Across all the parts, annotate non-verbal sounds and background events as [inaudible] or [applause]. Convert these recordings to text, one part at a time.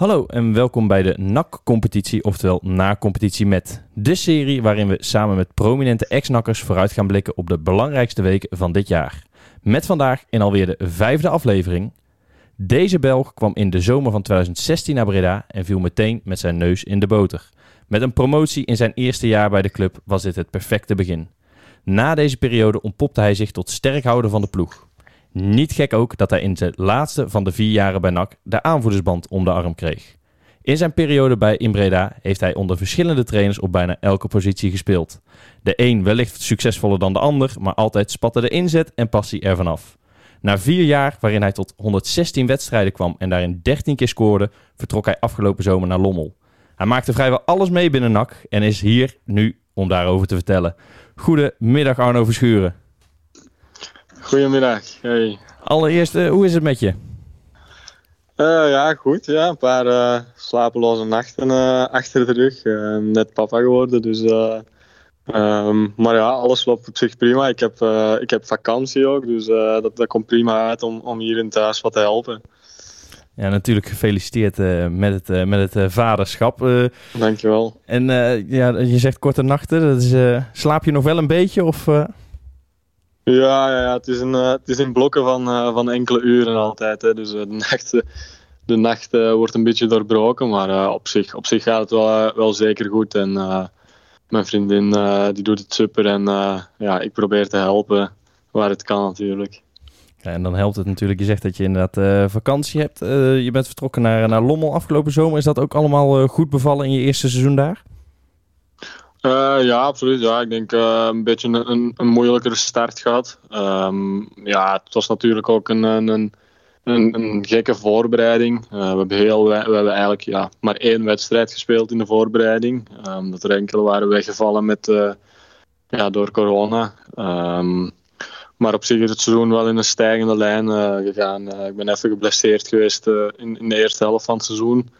Hallo en welkom bij de NAC-competitie, oftewel Na-competitie met. De serie waarin we samen met prominente ex-nakkers vooruit gaan blikken op de belangrijkste weken van dit jaar. Met vandaag in alweer de vijfde aflevering. Deze Belg kwam in de zomer van 2016 naar Breda en viel meteen met zijn neus in de boter. Met een promotie in zijn eerste jaar bij de club was dit het perfecte begin. Na deze periode ontpopte hij zich tot sterkhouder van de ploeg. Niet gek ook dat hij in zijn laatste van de vier jaren bij NAC de aanvoerdersband om de arm kreeg. In zijn periode bij Inbreda heeft hij onder verschillende trainers op bijna elke positie gespeeld. De een wellicht succesvoller dan de ander, maar altijd spatte de inzet en passie ervan af. Na vier jaar, waarin hij tot 116 wedstrijden kwam en daarin 13 keer scoorde, vertrok hij afgelopen zomer naar Lommel. Hij maakte vrijwel alles mee binnen NAC en is hier nu om daarover te vertellen. Goedemiddag Arno Verschuren. Goedemiddag. Hey. Allereerst, uh, hoe is het met je? Uh, ja, goed. Ja. Een paar uh, slapeloze nachten achter de rug. net papa geworden, dus... Um, maar ja, alles loopt op zich prima. Ik heb, ik heb vakantie ook, dus dat, dat komt prima uit om, om hier in thuis wat te helpen. Ja, natuurlijk gefeliciteerd met het, met het vaderschap. Dankjewel. En ja, je zegt korte nachten. Dat is, slaap je nog wel een beetje? Of, ja, ja, ja, het, is een, het is in blokken van, van enkele uren altijd. Hè. Dus [laughs] de nacht, de nacht wordt een beetje doorbroken. Maar op, zich, op zich gaat het wel, wel zeker goed. En mijn vriendin die doet het super. En ja, ik probeer te helpen waar het kan natuurlijk. Ja, en dan helpt het natuurlijk. Je zegt dat je inderdaad vakantie hebt. Je bent vertrokken naar, naar Lommel afgelopen zomer. Is dat ook allemaal goed bevallen in je eerste seizoen daar? Ja, absoluut. Ja, ik denk een beetje een, een, moeilijkere start gehad. Um, ja, het was natuurlijk ook een, een, een, gekke voorbereiding. we, hebben heel, we hebben eigenlijk ja, maar één wedstrijd gespeeld in de voorbereiding. Um, dat er enkele waren weggevallen met, ja, door corona. Um, maar op zich is het seizoen wel in een stijgende lijn gegaan. Ik ben even geblesseerd geweest in, de eerste helft van het seizoen.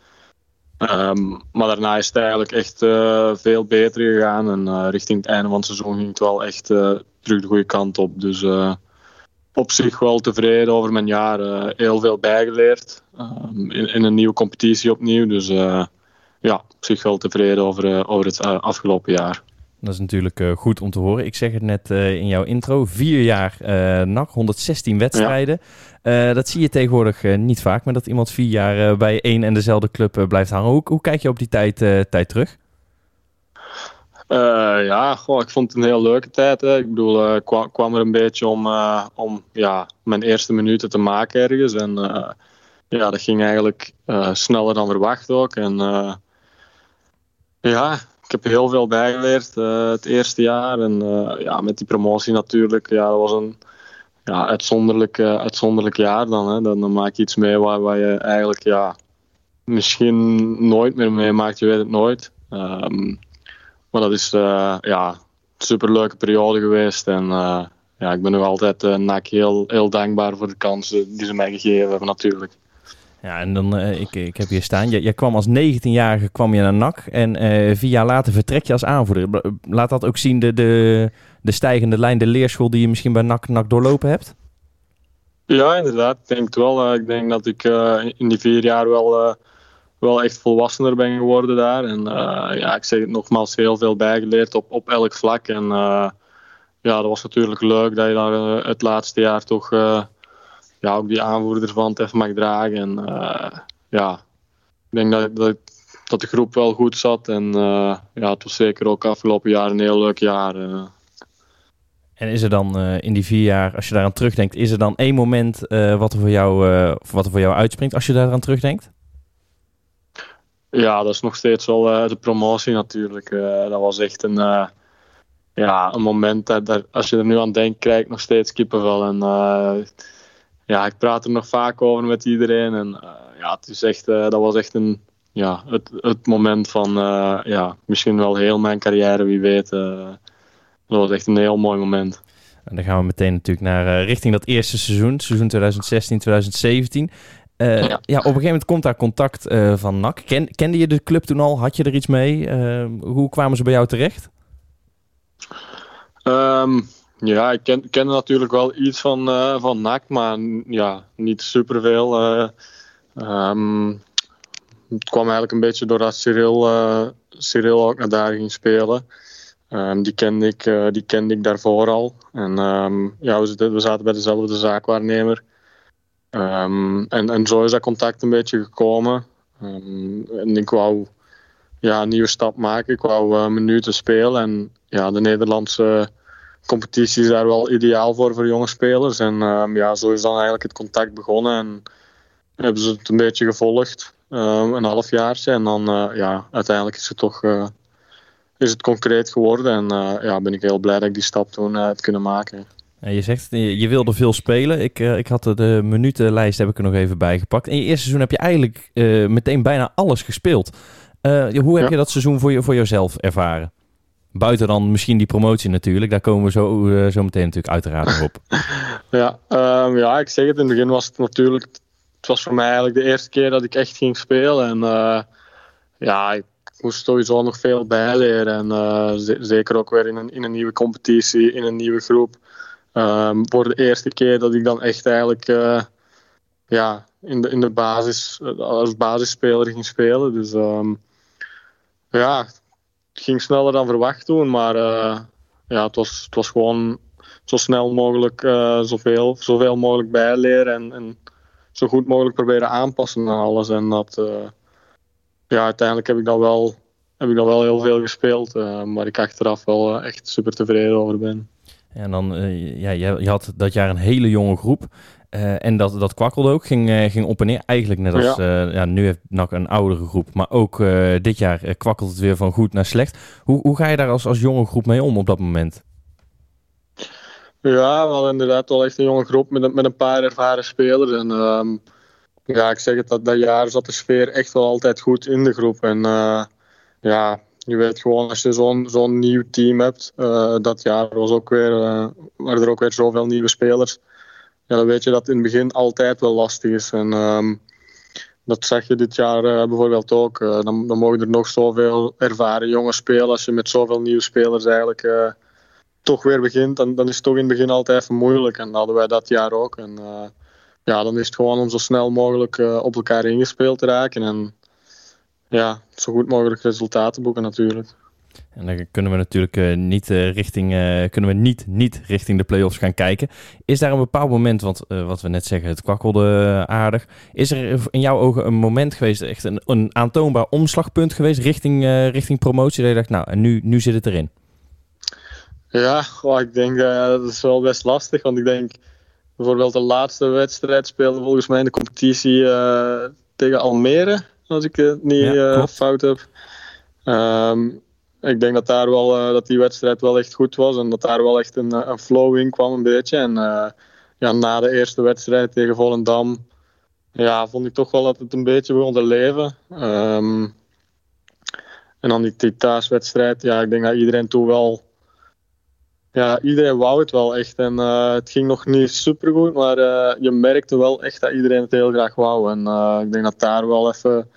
Um, maar daarna is het eigenlijk echt veel beter gegaan. En richting het einde van het seizoen ging het wel echt terug de goede kant op. Dus op zich wel tevreden over mijn jaar. heel veel bijgeleerd. Um, in, in, een nieuwe competitie opnieuw. Dus ja, op zich wel tevreden over, over het afgelopen jaar. Dat is natuurlijk uh, goed om te horen. Ik zeg het net uh, in jouw intro. Vier jaar uh, NAC, 116 wedstrijden. Ja. dat zie je tegenwoordig niet vaak, maar dat iemand vier jaar bij één en dezelfde club blijft hangen. Hoe, hoe, kijk je op die tijd, tijd terug? ja, goh, ik vond het een heel leuke tijd. Hè. Ik bedoel, ik kwam, kwam, er een beetje om, om ja, mijn eerste minuten te maken ergens. En ja, dat ging eigenlijk sneller dan verwacht ook. En ja, ik heb heel veel bijgeleerd uh, het eerste jaar. En uh, ja, met die promotie natuurlijk. Ja, dat was een ja, uitzonderlijk, uh, uitzonderlijk jaar dan, hè. dan. Maak je iets mee waar, waar je eigenlijk ja, misschien nooit meer meemaakt. Je weet het nooit. Um, maar dat is ja, een superleuke periode geweest. En ja, ik ben nog altijd uh, heel, heel dankbaar voor de kansen die ze mij gegeven hebben natuurlijk. Ja, en dan, uh, ik, ik heb hier staan. Jij kwam als 19-jarige kwam je naar NAC en uh, vier jaar later vertrek je als aanvoerder. Laat dat ook zien de, de, de stijgende lijn, de leerschool die je misschien bij NAC, NAC doorlopen hebt? Ja, inderdaad. Ik denk het wel. Uh, ik denk dat ik in die vier jaar wel, wel echt volwassener ben geworden daar. En ja, ik zeg het nogmaals, heel veel bijgeleerd op, op elk vlak. En ja, dat was natuurlijk leuk dat je daar het laatste jaar toch ja, ook die aanvoerder van het even mag dragen. En uh, ja, ik denk dat, dat, dat, de groep wel goed zat. En uh, ja, het was zeker ook afgelopen jaar een heel leuk jaar. Uh. En is er dan in die vier jaar, als je daaraan terugdenkt, is er dan één moment wat, er voor jou, wat er voor jou uitspringt als je daaraan terugdenkt? Ja, dat is nog steeds wel de promotie natuurlijk. dat was echt een, ja, een moment dat, dat, als je er nu aan denkt, krijg ik nog steeds kippenvel. En ja, ik praat er nog vaak over met iedereen. En uh, ja, het is echt, uh, dat was echt een, ja, het, het moment van uh, ja, misschien wel heel mijn carrière, wie weet. dat was echt een heel mooi moment. En dan gaan we meteen natuurlijk naar richting dat eerste seizoen, seizoen 2016, 2017. Ja. ja. op een gegeven moment komt daar contact van NAC. Ken, kende je de club toen al? Had je er iets mee? hoe kwamen ze bij jou terecht? Um, ja, ik ken, ken natuurlijk wel iets van, uh, van NAC, maar ja, niet superveel. Uh, um, het kwam eigenlijk een beetje doordat Cyril, uh, Cyril ook naar daar ging spelen. Um, die, kende ik, die kende ik daarvoor al. En um, ja, we, zaten bij dezelfde zaakwaarnemer. En, en zo is dat contact een beetje gekomen. en ik wou ja, een nieuwe stap maken. Ik wou minuten spelen. En ja, de Nederlandse competitie is daar wel ideaal voor voor jonge spelers. En ja, zo is dan eigenlijk het contact begonnen. En hebben ze het een beetje gevolgd. een halfjaartje. En dan uh, ja, uiteindelijk is het toch uh, is het concreet geworden. En uh, ja, ben ik heel blij dat ik die stap toen heb kunnen maken. En je zegt, je wilde veel spelen. Ik, ik had de minutenlijst heb ik er nog even bij gepakt. In je eerste seizoen heb je eigenlijk meteen bijna alles gespeeld. hoe heb ja. je dat seizoen voor, je, voor jezelf ervaren? Buiten dan misschien die promotie natuurlijk. Daar komen we zo, zo meteen natuurlijk uiteraard op. [laughs] ja, um, ja, ik zeg het. In het begin was het natuurlijk het was voor mij eigenlijk de eerste keer dat ik echt ging spelen. En uh, ja, ik moest sowieso nog veel bijleren. En uh, zeker ook weer in een, in een nieuwe competitie, in een nieuwe groep. Um, voor de eerste keer dat ik dan echt eigenlijk ja, in, de, in de basis, als basisspeler ging spelen. Dus um, ja, ging sneller dan verwacht toen. Maar ja, het was, het was gewoon zo snel mogelijk zoveel, zoveel mogelijk bijleren. En, en zo goed mogelijk proberen aanpassen aan alles. En dat, uh, ja, uiteindelijk heb ik dat wel, heb ik dat wel heel veel gespeeld. Uh, maar ik achteraf wel echt super tevreden over ben. En dan, ja, je, had dat jaar een hele jonge groep. En dat, dat kwakkelde ook, ging, ging op en neer. Eigenlijk net als, ja. ja nu heeft NAC een oudere groep. Maar ook dit jaar kwakkelt het weer van goed naar slecht. Hoe, hoe ga je daar als, als jonge groep mee om op dat moment? Ja, we hadden inderdaad wel echt een jonge groep met, met een paar ervaren spelers. En um, ja, ik zeg het, dat, dat jaar zat de sfeer echt wel altijd goed in de groep. En ja, je weet gewoon, als je zo'n zo'n nieuw team hebt, dat jaar was ook weer, waren er ook weer zoveel nieuwe spelers. Ja, dan weet je dat in het begin altijd wel lastig is. En um, dat zag je dit jaar bijvoorbeeld ook. dan, dan mogen er nog zoveel ervaren jongens spelen als je met zoveel nieuwe spelers eigenlijk toch weer begint, dan, dan is het toch in het begin altijd even moeilijk. En dat hadden wij dat jaar ook. En ja, dan is het gewoon om zo snel mogelijk op elkaar ingespeeld te raken. En ja, zo goed mogelijk resultaten boeken natuurlijk. En dan kunnen we natuurlijk uh, niet, uh, richting, uh, kunnen we niet, niet richting de play-offs gaan kijken. Is daar een bepaald moment, want wat we net zeggen, het kwakkelde aardig. Is er in jouw ogen een moment geweest, echt een, een aantoonbaar omslagpunt geweest richting, richting promotie? Dat je dacht, nou, en nu, nu zit het erin. Ja, ik denk dat is wel best lastig. Want ik denk bijvoorbeeld de laatste wedstrijd speelde volgens mij in de competitie tegen Almere. Als ik het niet ja, fout heb. Um, ik denk dat, daar wel, dat die wedstrijd wel echt goed was. En dat daar wel echt een, een flow in kwam een beetje. En ja, na de eerste wedstrijd tegen Volendam ja, vond ik toch wel dat het een beetje begon te leven. Um, en dan die, thuiswedstrijd. Ja, ik denk dat iedereen toen wel ja, iedereen wou het wel echt. En het ging nog niet super goed, maar je merkte wel echt dat iedereen het heel graag wou. En ik denk dat daar wel even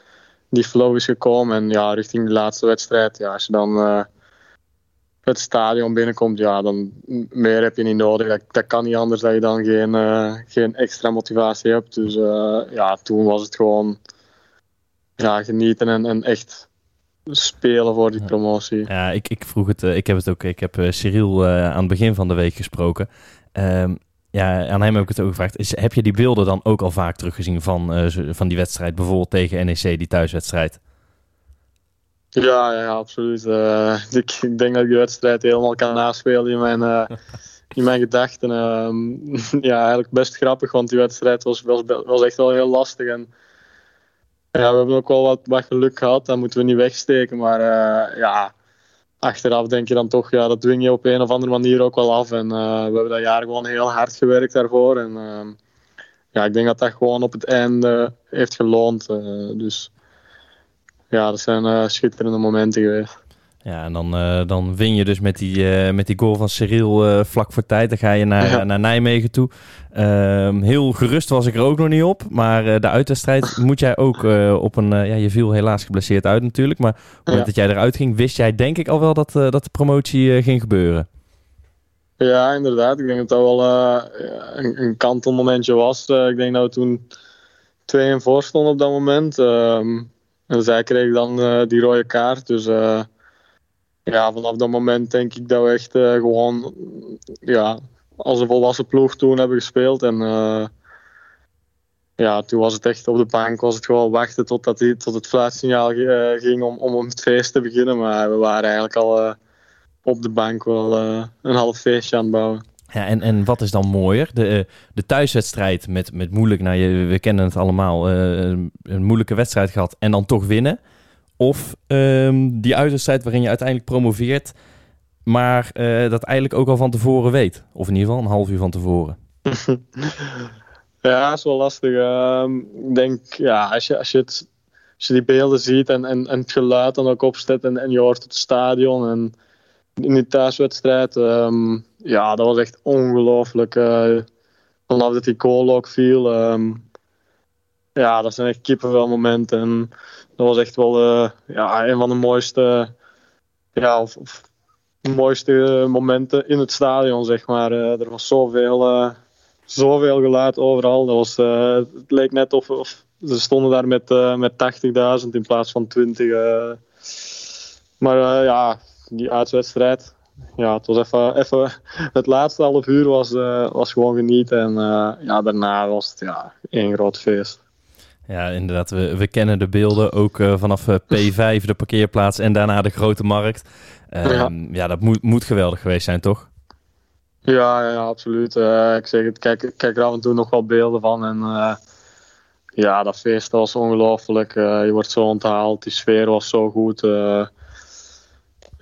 die flow is gekomen. En ja, richting de laatste wedstrijd, ja, als je dan het stadion binnenkomt, ja, dan meer heb je niet nodig. Dat, dat kan niet anders dat je dan geen, geen extra motivatie hebt. Dus ja, toen was het gewoon ja, genieten en, en echt spelen voor die promotie. Ja, ik, ik vroeg het, ik heb het ook, ik heb Cyril aan het begin van de week gesproken. Um, ja, aan hem heb ik het ook gevraagd. Is, heb je die beelden dan ook al vaak teruggezien van, van die wedstrijd, bijvoorbeeld tegen NEC, die thuiswedstrijd? Ja, ja absoluut. ik, [laughs] ik denk dat ik die wedstrijd helemaal kan naspelen in mijn, [laughs] in mijn gedachten. Ehm, [laughs] ja, eigenlijk best grappig, want die wedstrijd was, was, was echt wel heel lastig. En ja, we hebben ook wel wat, wat geluk gehad. Dat moeten we niet wegsteken. Maar ja, achteraf denk je dan toch, ja, dat dwing je op een of andere manier ook wel af. En uh, we hebben dat jaar gewoon heel hard gewerkt daarvoor. En uh, ja, ik denk dat dat gewoon op het einde heeft geloond. dus ja, dat zijn schitterende momenten geweest. Ja, en dan, uh, dan win je dus met die, uh, met die goal van Cyril uh, vlak voor tijd. Dan ga je naar, ja. naar Nijmegen toe. Ehm, heel gerust was ik er ook nog niet op. Maar de uitwedstrijd [laughs] moet jij ook op een... ja, je viel helaas geblesseerd uit natuurlijk. Maar op het moment dat jij eruit ging, wist jij denk ik al wel dat, dat de promotie ging gebeuren. Ja, inderdaad. Ik denk dat dat wel een, een kantelmomentje was. ik denk dat we toen 2 in voor stonden op dat moment. Ehm, en zij kreeg dan die rode kaart. Dus ja, vanaf dat moment denk ik dat we echt gewoon ja, als een volwassen ploeg toen hebben gespeeld. En ja, toen was het echt op de bank, was het gewoon wachten tot, die, tot het fluitsignaal ging om, om het feest te beginnen. Maar we waren eigenlijk al op de bank wel een half feestje aan het bouwen. Ja, en, en wat is dan mooier? De, eh, de thuiswedstrijd met, met moeilijk, nou, je, we kennen het allemaal, een moeilijke wedstrijd gehad en dan toch winnen. Of um, die uitwedstrijd waarin je uiteindelijk promoveert, maar uh, dat eigenlijk ook al van tevoren weet. Of in ieder geval een half uur van tevoren. [laughs] ja, dat is wel lastig. Uh, ik denk, ja, als je, als je, het, die beelden ziet en, en, en het geluid dan ook opzet en, en je hoort het stadion en in die thuiswedstrijd... Um, ja, dat was echt ongelooflijk. Uh, vanaf dat die goal ook viel. Ja, dat zijn echt kippenvel momenten. En dat was echt wel uh, ja, een van de mooiste, ja, of, mooiste momenten in het stadion, zeg maar. Uh, er was zoveel, zoveel geluid overal. Dat was, het leek net of, of ze stonden daar met, met 80.000 in plaats van 20. maar ja, die uitwedstrijd, ja, het was even, even het laatste half uur was, was gewoon genieten. En ja, daarna was het ja, één groot feest. Ja, inderdaad. We, we kennen de beelden ook uh, vanaf P5, [laughs] de parkeerplaats en daarna de grote markt. Um, ja. ja. dat moet, moet geweldig geweest zijn, toch? Ja, ja absoluut. ik zeg het, kijk, kijk er af en toe nog wel beelden van. En ja, dat feest was ongelooflijk. je wordt zo onthaald, die sfeer was zo goed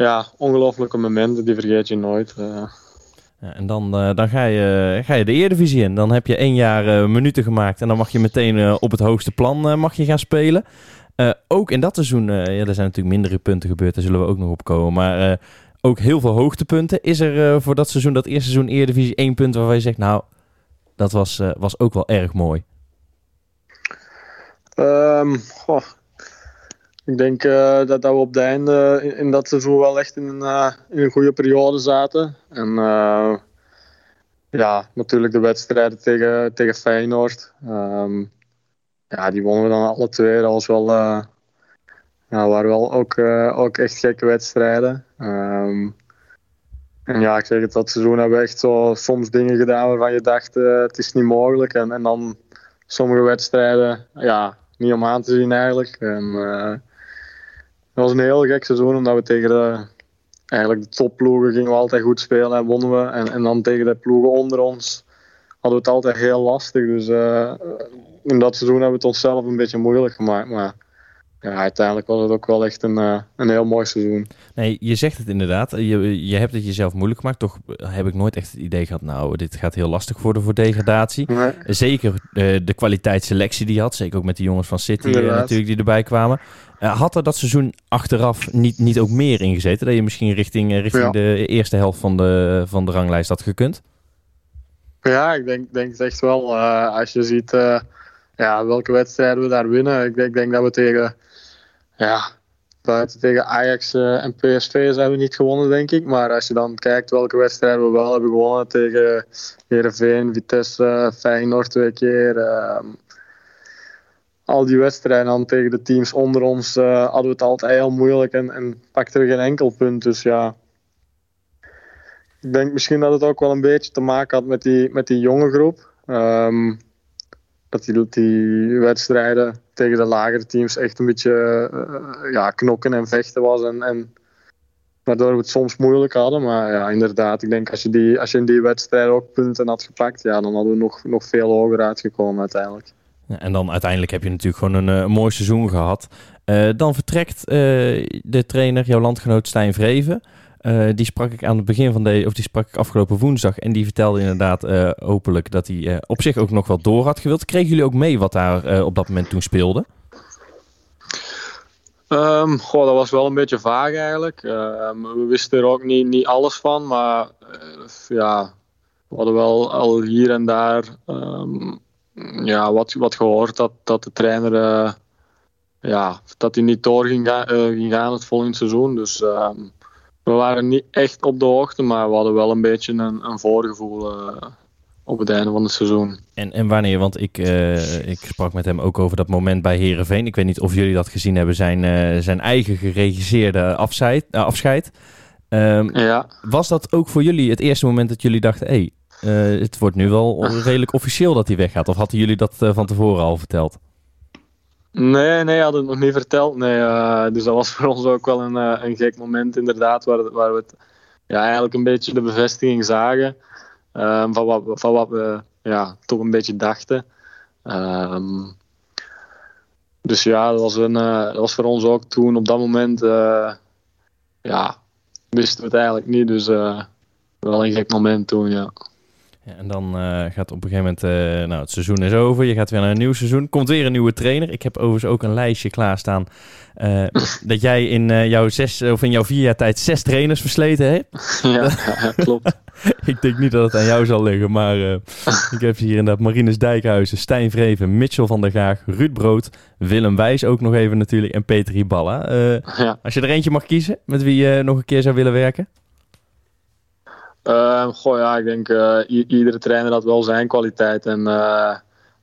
ja, ongelooflijke momenten, die vergeet je nooit. En dan, uh, dan ga, je, ga je de Eredivisie in. Dan heb je één jaar uh, minuten gemaakt en dan mag je meteen op het hoogste plan mag je gaan spelen. ook in dat seizoen, ja, er zijn natuurlijk mindere punten gebeurd, daar zullen we ook nog op komen. Maar ook heel veel hoogtepunten. Is er voor dat seizoen, dat eerste seizoen Eredivisie, één punt waarvan je zegt, nou, dat was, was ook wel erg mooi? Um, goh, ik denk uh, dat, we op het einde in, in, dat seizoen wel echt in een, uh, in een goede periode zaten. En uh, ja, natuurlijk de wedstrijden tegen, tegen Feyenoord. Um, ja, die wonnen we dan alle twee. Dat wel, ja, waren wel ook, ook echt gekke wedstrijden. Um, en ja, ik zeg het, dat seizoen hebben we echt zo soms dingen gedaan waarvan je dacht, het is niet mogelijk. En, en dan sommige wedstrijden, ja, niet om aan te zien eigenlijk. En, het was een heel gek seizoen, omdat we tegen de, eigenlijk de topploegen gingen we altijd goed spelen en wonnen we. En, en dan tegen de ploegen onder ons hadden we het altijd heel lastig. Dus uh, in dat seizoen hebben we het onszelf een beetje moeilijk gemaakt. Maar ja, uiteindelijk was het ook wel echt een, uh, een heel mooi seizoen. Nee, je zegt het inderdaad. Je, je hebt het jezelf moeilijk gemaakt. Toch heb ik nooit echt het idee gehad, nou, dit gaat heel lastig worden voor degradatie. Nee. Zeker uh, de kwaliteitsselectie die je had. Zeker ook met de jongens van City natuurlijk die erbij kwamen. Had er dat seizoen achteraf niet, niet ook meer ingezeten? Dat je misschien richting, richting de eerste helft van de, van de ranglijst had gekund? Ja, ik denk, denk het echt wel. als je ziet ja, welke wedstrijden we daar winnen. Ik denk, ik denk dat we tegen ja, buiten tegen Ajax uh, en PSV zijn we niet gewonnen, denk ik. Maar als je dan kijkt welke wedstrijden we wel hebben gewonnen tegen Heerenveen, Vitesse, Feyenoord twee keer. Uh, al die wedstrijden dan tegen de teams onder ons uh, hadden we het altijd heel moeilijk en, en pakten we geen enkel punt. Dus ja, ik denk misschien dat het ook wel een beetje te maken had met die, met die jonge groep. Um, dat die, wedstrijden tegen de lagere teams echt een beetje uh, ja, knokken en vechten was. En, en waardoor we het soms moeilijk hadden. Maar ja, inderdaad, ik denk als je, die, als je in die wedstrijd ook punten had gepakt, ja, dan hadden we nog, nog veel hoger uitgekomen uiteindelijk. En dan uiteindelijk heb je natuurlijk gewoon een, uh, mooi seizoen gehad. Dan vertrekt de trainer, jouw landgenoot Stijn Vreven. Uh, die sprak ik aan het begin van de, of die sprak ik afgelopen woensdag. En die vertelde inderdaad uh, openlijk dat hij uh, op zich ook nog wel door had gewild. Kregen jullie ook mee wat daar op dat moment toen speelde? Um, dat was wel een beetje vaag eigenlijk. Ehm, we wisten er ook niet, niet alles van. Maar ja, we hadden wel al hier en daar um, ja, wat, wat gehoord dat, dat de trainer ja, dat hij niet door ging gaan het volgende seizoen. Dus we waren niet echt op de hoogte, maar we hadden wel een beetje een, een voorgevoel uh, op het einde van het seizoen. En, en wanneer? Want ik, uh, ik sprak met hem ook over dat moment bij Herenveen. Ik weet niet of jullie dat gezien hebben, zijn, uh, zijn eigen geregisseerde afscheid. Uh, afscheid. Um, ja. Was dat ook voor jullie het eerste moment dat jullie dachten: hé, hey, het wordt nu wel [laughs] redelijk officieel dat hij weggaat? Of hadden jullie dat van tevoren al verteld? Nee, nee, hadden het nog niet verteld. Nee, dus dat was [laughs] voor ons ook wel een, een gek moment, inderdaad, waar, waar we ja, eigenlijk een beetje de bevestiging zagen. Um, van, wat, van wat we ja, toch een beetje dachten. Um, dus ja, dat was, een, dat was voor ons ook toen op dat moment. Ja, wisten we het eigenlijk niet. Dus wel een gek moment toen, ja. Ja en dan gaat op een gegeven moment, nou het seizoen is over, je gaat weer naar een nieuw seizoen. Komt weer een nieuwe trainer. Ik heb overigens ook een lijstje klaarstaan [laughs] dat jij in jouw zes of in jouw vier jaar tijd zes trainers versleten hebt. Ja, [laughs] ja klopt. ik denk niet dat het aan jou zal liggen, maar [laughs] ik heb hier inderdaad Marinus Dijkhuizen, Stijn Vreven, Mitchell van der Gaag, Ruud Brood, Willem Wijs ook nog even natuurlijk en Peter Iballa. Ja. Als je er eentje mag kiezen, met wie je nog een keer zou willen werken? Uh, goh, ja, ik denk iedere trainer had wel zijn kwaliteit. En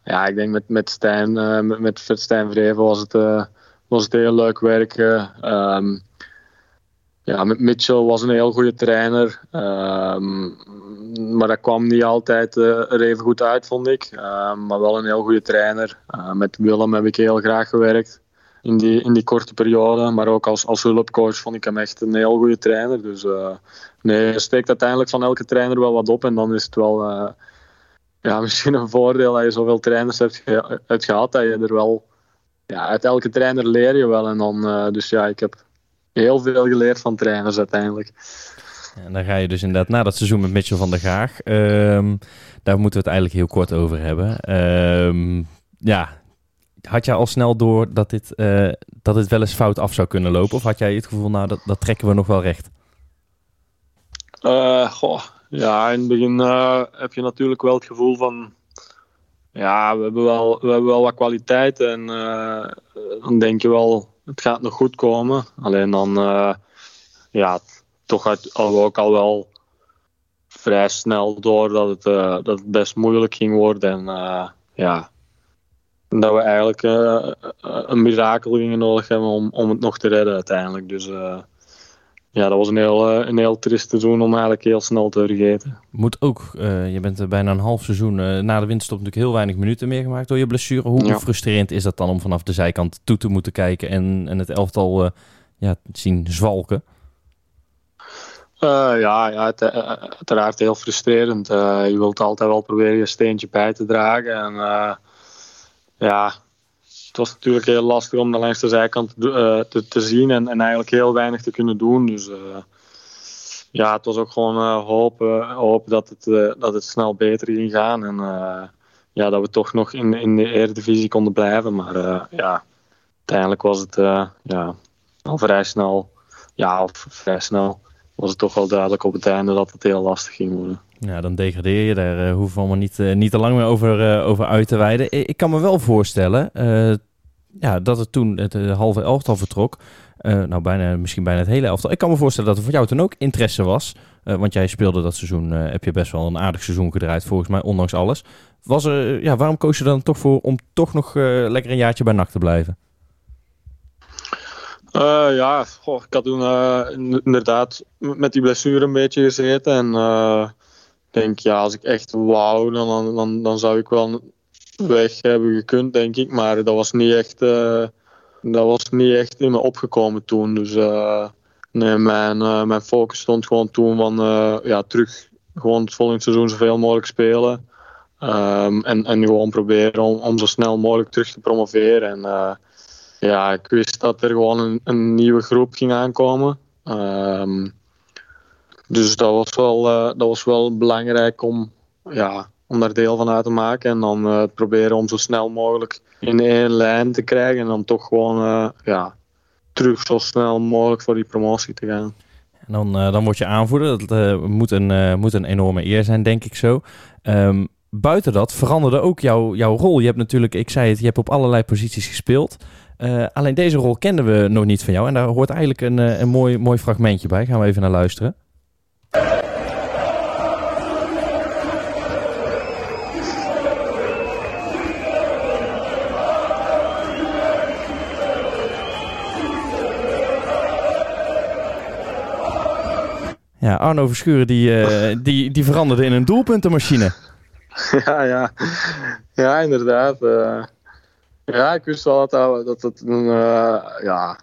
ja, ik denk met, met Stijn, met, met Stijn Vreven was het, was het heel leuk werken. Um, ja, Mitchell was een heel goede trainer. Um, maar dat kwam niet altijd uh, er even goed uit, vond ik. Maar wel een heel goede trainer. Uh, met Willem heb ik heel graag gewerkt in die, in die korte periode. Maar ook als, als hulpcoach vond ik hem echt een heel goede trainer. Dus uh, nee, je steekt uiteindelijk van elke trainer wel wat op. En dan is het wel ja, [laughs] misschien een voordeel dat je zoveel trainers hebt, ge gehad. Dat je er wel... Ja, uit elke trainer leer je wel. En dan, dus ja, ik heb heel veel geleerd van trainers uiteindelijk. En dan ga je dus inderdaad na dat seizoen met Mitchell van der Gaag. Um, daar moeten we het eigenlijk heel kort over hebben. Um, ja, had jij al snel door dat dit, uh, dat dit wel eens fout af zou kunnen lopen? Of had jij het gevoel, nou, dat, dat trekken we nog wel recht? Uh, goh, ja, in het begin uh, heb je natuurlijk wel het gevoel van... Ja, we hebben wel, we hebben wel wat kwaliteit en dan denk je wel het gaat nog goed komen. Alleen dan, ja, toch hadden we ook al wel vrij snel door dat het, dat het best moeilijk ging worden. En ja, dat we eigenlijk een mirakel gingen nodig hebben om, om het nog te redden uiteindelijk. Dus ja, dat was een heel, een heel trist seizoen om eigenlijk heel snel te vergeten. Moet ook, uh, je bent bijna een half seizoen na de winststop natuurlijk heel weinig minuten meer gemaakt door je blessure. Hoe ja. frustrerend is dat dan om vanaf de zijkant toe te moeten kijken en, en het elftal ja, zien zwalken? ja, ja het, uiteraard heel frustrerend. je wilt altijd wel proberen je steentje bij te dragen. En ja, het was natuurlijk heel lastig om de langs de zijkant uh, te, te, zien en, en, eigenlijk heel weinig te kunnen doen. Dus uh, ja, het was ook gewoon uh, hopen, hopen dat, het, dat het snel beter ging gaan. En ja, dat we toch nog in, in de Eredivisie konden blijven. Maar ja, uiteindelijk was het ja, al vrij snel, ja, of vrij snel, was het toch wel duidelijk op het einde dat het heel lastig ging worden. Ja, dan degradeer je. Daar uh, hoeven we allemaal niet, uh, niet te lang meer over, uh, over uit te wijden. Ik, ik kan me wel voorstellen ja, dat het toen het halve elftal vertrok. nou, bijna, misschien bijna het hele elftal. Ik kan me voorstellen dat er voor jou toen ook interesse was. want jij speelde dat seizoen, heb je best wel een aardig seizoen gedraaid volgens mij, ondanks alles. Was er, ja, waarom koos je dan toch voor om toch nog lekker een jaartje bij NAC te blijven? Uh, ja, ik had toen uh, inderdaad met die blessure een beetje gezeten. En uh, ik denk, ja, als ik echt wou, dan, dan, dan zou ik wel weg hebben gekund, denk ik. Maar dat was niet echt, dat was niet echt in me opgekomen toen. Dus nee, mijn, mijn focus stond gewoon toen van ja, terug gewoon het volgende seizoen zoveel mogelijk spelen. Um, en, en gewoon proberen om, om zo snel mogelijk terug te promoveren. En ja, ik wist dat er gewoon een, een nieuwe groep ging aankomen. Um, dus dat was, wel, uh, dat was wel belangrijk om, ja, om daar deel van uit te maken. En dan uh, proberen om zo snel mogelijk in één lijn te krijgen. En dan toch gewoon uh, ja, terug zo snel mogelijk voor die promotie te gaan. En dan, dan word je aanvoerder. Dat moet, een, moet een enorme eer zijn, denk ik zo. Um, buiten dat veranderde ook jouw, jouw rol. Je hebt natuurlijk, ik zei het, je hebt op allerlei posities gespeeld. Eh, alleen deze rol kenden we nog niet van jou. En daar hoort eigenlijk een, eh, een mooi, mooi fragmentje bij. Gaan we even naar luisteren. Ja, Arno Verschuren die, eh, die, die veranderde in een doelpuntenmachine. [laughs] Ja, ja. ja inderdaad ja, ik wist wel dat dat, dat een, uh, ja,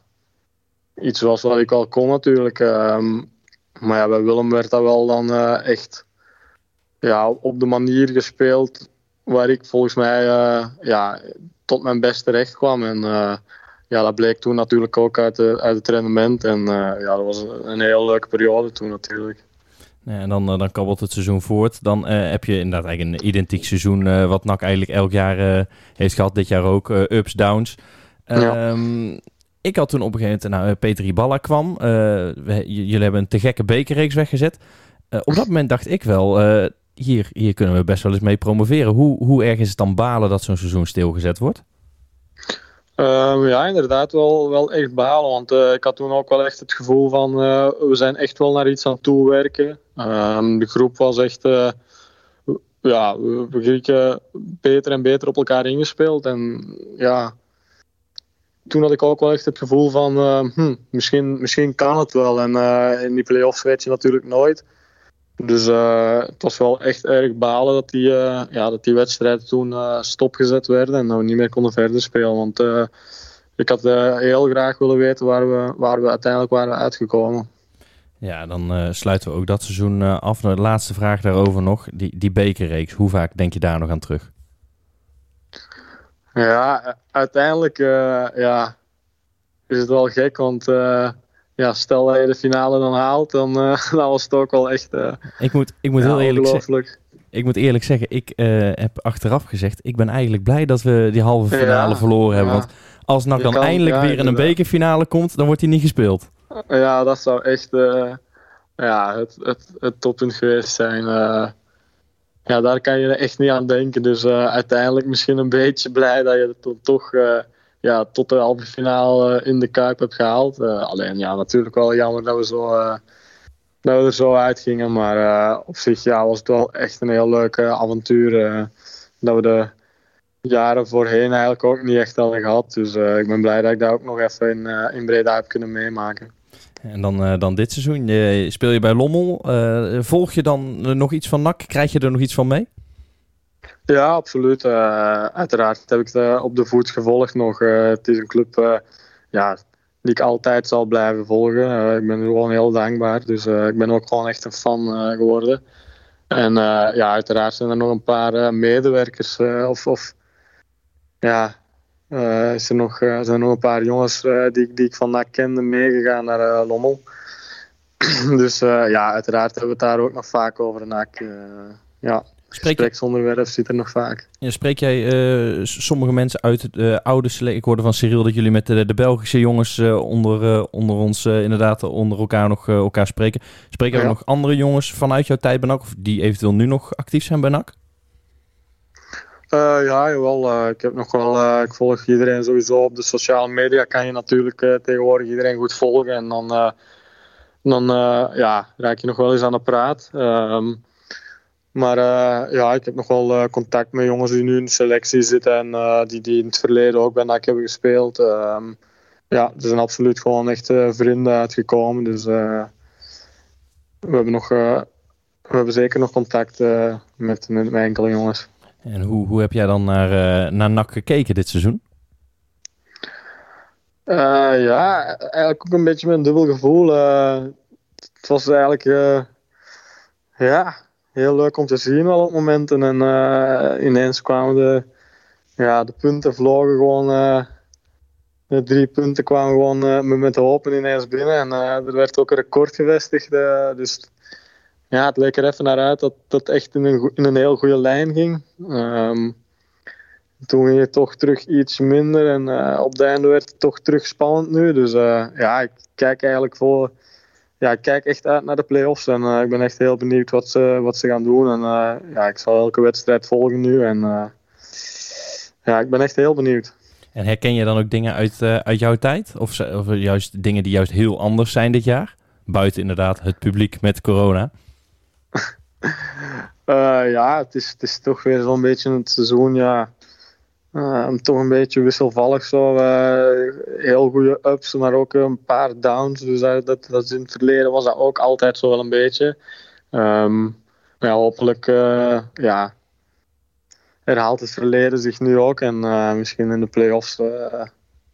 iets was wat ik al kon natuurlijk. Um, maar ja, bij Willem werd dat wel dan echt ja, op de manier gespeeld waar ik volgens mij ja, tot mijn beste recht kwam. En ja, dat bleek toen natuurlijk ook uit, de, uit het rendement. En ja, dat was een heel leuke periode toen natuurlijk. En dan, dan kabbelt het seizoen voort. Dan uh, heb je inderdaad eigenlijk een identiek seizoen... Uh, wat NAC eigenlijk elk jaar uh, heeft gehad. Dit jaar ook, ups, downs. Ja. Um, ik had toen op een gegeven moment... Nou, Peter Iballa kwam. Jullie hebben een te gekke bekerreeks weggezet. op dat moment dacht ik wel... hier, hier kunnen we best wel eens mee promoveren. Hoe, hoe erg is het dan balen dat zo'n seizoen stilgezet wordt? Um, ja, inderdaad wel, wel echt balen. Want uh, ik had toen ook wel echt het gevoel van uh, we zijn echt wel naar iets aan het toewerken. Um, de groep was echt, uh, ja, we gingen beter en beter op elkaar ingespeeld. En ja, toen had ik ook wel echt het gevoel van hm, misschien, misschien kan het wel. En in die play-offs weet je natuurlijk nooit. Dus uh, het was wel echt erg balen dat die, uh, ja, dat die wedstrijden toen uh, stopgezet werden en dat we niet meer konden verder spelen. Want ik had heel graag willen weten waar we, waar we uiteindelijk waren uitgekomen. Ja, dan sluiten we ook dat seizoen af. De laatste vraag daarover nog. Die, die bekerreeks, hoe vaak denk je daar nog aan terug? Ja, uiteindelijk ja, is het wel gek, want ja, stel dat je de finale dan haalt, dan, uh, [laughs] dan was het ook wel echt. Uh, ik moet, ik moet ja, heel eerlijk zeggen. Ik moet eerlijk zeggen, ik uh, heb achteraf gezegd, ik ben eigenlijk blij dat we die halve finale ja, verloren hebben. Want als NAC dan kan, eindelijk weer in een bekerfinale komt, dan wordt hij niet gespeeld. Ja, dat zou echt ja, het, het, het toppunt geweest zijn. ja, daar kan je echt niet aan denken. Dus uiteindelijk misschien een beetje blij dat je het toch ja, tot de halve finale in de Kuip heb gehaald. Uh, alleen ja, natuurlijk wel jammer dat we, zo, uh, dat we er zo uitgingen. Maar uh, op zich ja, was het wel echt een heel leuk avontuur. dat we de jaren voorheen eigenlijk ook niet echt hadden gehad. Dus ik ben blij dat ik dat ook nog even in, in Breda heb kunnen meemaken. En dan, dan dit seizoen, speel je bij Lommel. volg je dan nog iets van NAC? Krijg je er nog iets van mee? Ja, absoluut. Uh, uiteraard heb ik het op de voet gevolgd nog. Uh, het is een club ja, die ik altijd zal blijven volgen. ik ben gewoon heel dankbaar. Dus ik ben ook gewoon echt een fan geworden. En ja, uiteraard zijn er nog een paar medewerkers of, of ja, is er nog, zijn er nog een paar jongens die, die ik vandaag kende meegegaan naar Lommel. [clears throat] dus ja, uiteraard hebben we het daar ook nog vaak over. NAC, ja. Spreek Gespreksonderwerp zit er nog vaak. Ja, spreek jij uh, sommige mensen uit de oude selectie? Ik hoorde van Cyril dat jullie met de, de Belgische jongens uh, onder, onder ons inderdaad onder elkaar nog elkaar spreken. Spreek jij ja. nog andere jongens vanuit jouw tijd bij NAC? Of die eventueel nu nog actief zijn bij NAC? ja, jawel. ik heb nog wel, ik volg iedereen sowieso op de sociale media. Kan je natuurlijk tegenwoordig iedereen goed volgen. En dan, dan ja, raak je nog wel eens aan de praat. Um, maar uh, ja, ik heb nog wel uh, contact met jongens die nu in de selectie zitten en uh, die, die in het verleden ook bij NAC hebben gespeeld. Um, ja, er zijn absoluut gewoon echt vrienden uitgekomen. Dus we, hebben nog, we hebben zeker nog contact met, met, met, enkele jongens. En hoe, hoe heb jij dan naar, naar NAC gekeken dit seizoen? ja, eigenlijk ook een beetje met een dubbel gevoel. het was eigenlijk ja, heel leuk om te zien wel op momenten. En uh, ineens kwamen de, ja, de punten vlogen gewoon. Uh, de drie punten kwamen gewoon uh, met de hopen ineens binnen. En er werd ook een record gevestigd. dus ja, het leek er even naar uit dat dat echt in een, in een heel goede lijn ging. Um, toen ging het toch terug iets minder. En op de einde werd het toch terug spannend nu. Dus ja, ik kijk eigenlijk voor ja, ik kijk echt uit naar de play-offs en uh, ik ben echt heel benieuwd wat ze, wat ze gaan doen. En uh, ja, ik zal elke wedstrijd volgen nu en uh, ja, ik ben echt heel benieuwd. En herken je dan ook dingen uit, uit jouw tijd? Of, of juist dingen die juist heel anders zijn dit jaar? Buiten inderdaad het publiek met corona. [laughs] ja, het is, het is toch weer zo'n beetje het seizoen, ja. Ehm, toch een beetje wisselvallig zo. Uh, heel goede ups, maar ook een paar downs. Dus dat, dat, dat in het verleden was dat ook altijd zo wel een beetje. Maar ja, hopelijk uh, ja, herhaalt het verleden zich nu ook. En misschien in de play-offs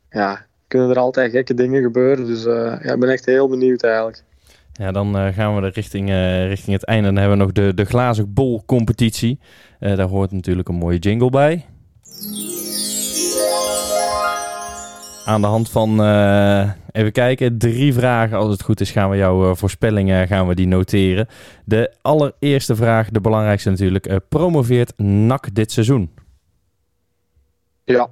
ja, kunnen er altijd gekke dingen gebeuren. Dus ja, ik ben echt heel benieuwd eigenlijk. Ja, dan gaan we er richting, richting het einde. Dan hebben we nog de, de glazen bol competitie. daar hoort natuurlijk een mooie jingle bij. Aan de hand van, uh, even kijken, drie vragen. Als het goed is, gaan we jouw uh, voorspellingen gaan we die noteren. De allereerste vraag, de belangrijkste natuurlijk. Uh, promoveert NAC dit seizoen? Ja.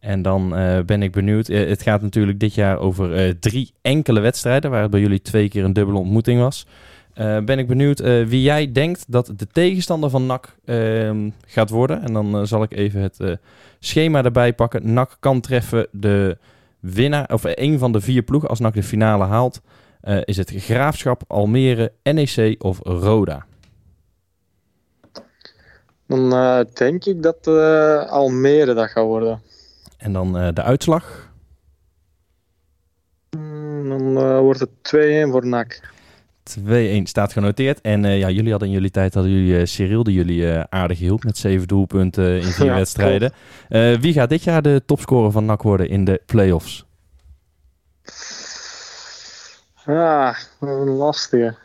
En dan ben ik benieuwd. het gaat natuurlijk dit jaar over drie enkele wedstrijden, waar het bij jullie twee keer een dubbele ontmoeting was. Ben ik benieuwd wie jij denkt dat de tegenstander van NAC ehm, gaat worden. En dan zal ik even het schema erbij pakken. NAC kan treffen de winnaar, of een van de vier ploegen als NAC de finale haalt. Is het Graafschap, Almere, NEC of Roda? Dan denk ik dat Almere dat gaat worden. En dan de uitslag? Mm, dan wordt het 2-1 voor NAC. 2-1 staat genoteerd. En uh, ja, jullie hadden in jullie tijd hadden jullie uh, Cyril die jullie uh, aardig hielp met zeven doelpunten in [laughs] vier ja, wedstrijden. wie gaat dit jaar de topscorer van NAC worden in de playoffs? Ja, een lastige.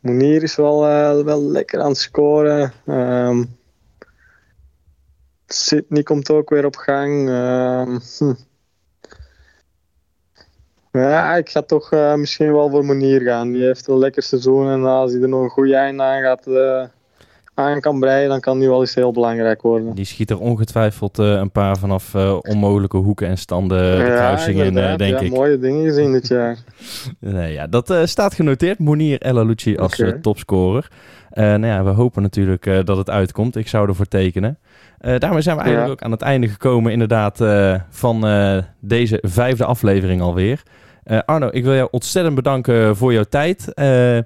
Monier is wel, wel lekker aan het scoren. Um, Sydney komt ook weer op gang. Um, hm. Ja, ik ga toch uh, misschien wel voor Monier gaan. Die heeft een lekker seizoen en als hij er nog een goede eind aan gaat uh, aan kan breien, dan kan die wel eens heel belangrijk worden. Die schiet er ongetwijfeld uh, een paar vanaf onmogelijke hoeken en standen de kruisingen in, denk ja, ik. mooie dingen gezien dit jaar. [laughs] nee, ja, dat staat genoteerd. Monier Elalucci als okay. topscorer. nou ja, we hopen natuurlijk dat het uitkomt. Ik zou ervoor tekenen. Uh, daarmee zijn we eigenlijk ja. ook aan het einde gekomen inderdaad uh, van uh, deze vijfde aflevering alweer. Uh, Arno, ik wil jou ontzettend bedanken voor jouw tijd. Uh,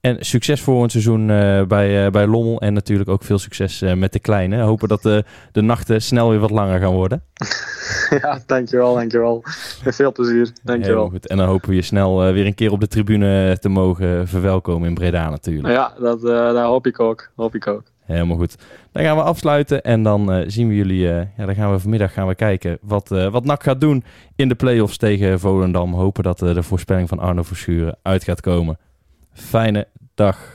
en succes voor een seizoen uh, bij, bij Lommel. En natuurlijk ook veel succes met de kleine. Hopen dat de, de nachten snel weer wat langer gaan worden. [laughs] ja, dankjewel, dankjewel. Veel plezier, dankjewel. goed. En dan hopen we je snel weer een keer op de tribune te mogen verwelkomen in Breda natuurlijk. Ja, dat, dat hoop ik ook. Hoop ik ook. Helemaal goed. Dan gaan we afsluiten en dan uh, zien we jullie. Ja, dan gaan we vanmiddag gaan we kijken wat, uh, wat NAC gaat doen in de play-offs tegen Volendam. Hopen dat de voorspelling van Arno Verschuren uit gaat komen. Fijne dag.